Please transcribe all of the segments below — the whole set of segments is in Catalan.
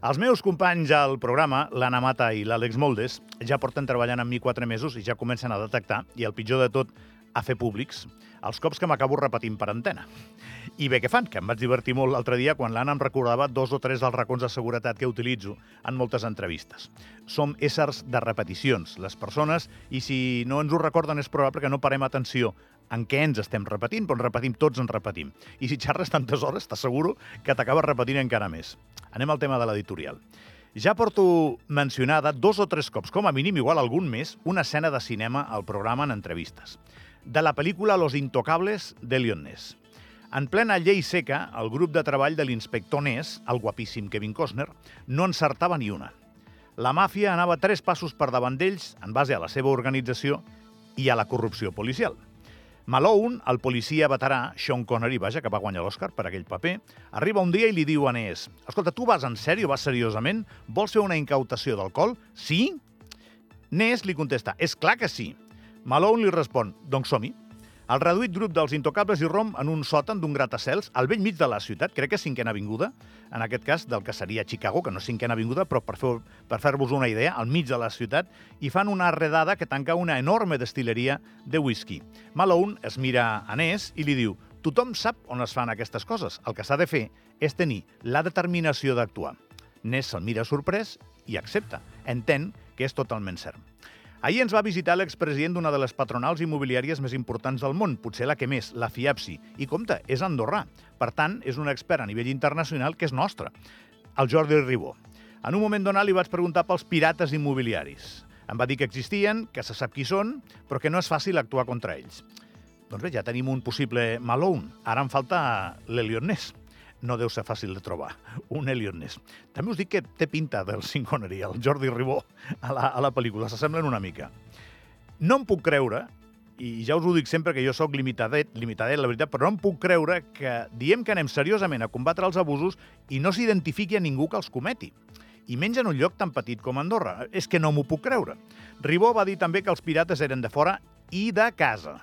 Els meus companys al programa, l'Anna Mata i l'Àlex Moldes, ja porten treballant amb mi quatre mesos i ja comencen a detectar, i el pitjor de tot, a fer públics, els cops que m'acabo repetint per antena. I bé que fan, que em vaig divertir molt l'altre dia quan l'Anna em recordava dos o tres dels racons de seguretat que utilitzo en moltes entrevistes. Som éssers de repeticions, les persones, i si no ens ho recorden és probable que no parem atenció en què ens estem repetint, però ens repetim, tots ens repetim. I si xerres tantes hores, t'asseguro que t'acabes repetint encara més. Anem al tema de l'editorial. Ja porto mencionada dos o tres cops, com a mínim, igual algun més, una escena de cinema al programa en entrevistes. De la pel·lícula Los Intocables d'Elion Ness. En plena llei seca, el grup de treball de l'inspector Ness, el guapíssim Kevin Costner, no encertava ni una. La màfia anava tres passos per davant d'ells en base a la seva organització i a la corrupció policial. Malone, el policia veterà, Sean Connery, vaja, que va guanyar l'Oscar per aquell paper, arriba un dia i li diu a Ness «Escolta, tu vas en sèrio, vas seriosament? Vols fer una incautació d'alcohol? Sí?» Ness li contesta «És clar que sí». Malone li respon «Doncs som-hi». El reduït grup dels intocables i rom en un sòtan d'un gratacels al vell mig de la ciutat, crec que és cinquena avinguda, en aquest cas del que seria Chicago, que no és cinquena avinguda, però per fer-vos per fer una idea, al mig de la ciutat, i fan una redada que tanca una enorme destileria de whisky. Malone es mira a Ness i li diu tothom sap on es fan aquestes coses. El que s'ha de fer és tenir la determinació d'actuar. Ness se'l mira sorprès i accepta. Entén que és totalment cert. Ahir ens va visitar l'expresident d'una de les patronals immobiliàries més importants del món, potser la que més, la FIAPSI. I compte, és andorrà. Per tant, és un expert a nivell internacional que és nostre, el Jordi Ribó. En un moment donat li vaig preguntar pels pirates immobiliaris. Em va dir que existien, que se sap qui són, però que no és fàcil actuar contra ells. Doncs bé, ja tenim un possible Malone. Ara em falta l'Eliot Ness no deu ser fàcil de trobar, un Elliot Ness. També us dic que té pinta del Connery, el Jordi Ribó, a la, a la pel·lícula, s'assemblen una mica. No em puc creure, i ja us ho dic sempre que jo sóc limitadet, limitadet, la veritat, però no em puc creure que diem que anem seriosament a combatre els abusos i no s'identifiqui a ningú que els cometi i menys en un lloc tan petit com Andorra. És que no m'ho puc creure. Ribó va dir també que els pirates eren de fora i de casa.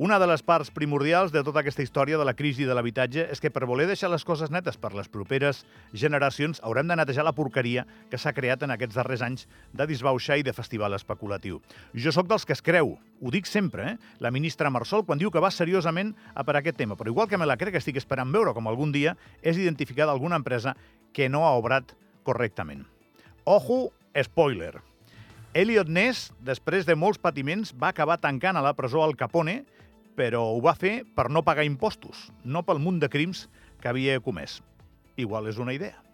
Una de les parts primordials de tota aquesta història de la crisi de l'habitatge és que per voler deixar les coses netes per les properes generacions haurem de netejar la porqueria que s'ha creat en aquests darrers anys de disbauxar i de festival especulatiu. Jo sóc dels que es creu, ho dic sempre, eh? la ministra Marsol, quan diu que va seriosament a per aquest tema, però igual que me la crec, estic esperant veure com algun dia és identificada alguna empresa que no ha obrat correctament. Ojo, spoiler. Elliot Ness, després de molts patiments, va acabar tancant a la presó al Capone però ho va fer per no pagar impostos, no pel munt de crims que havia comès. Igual és una idea.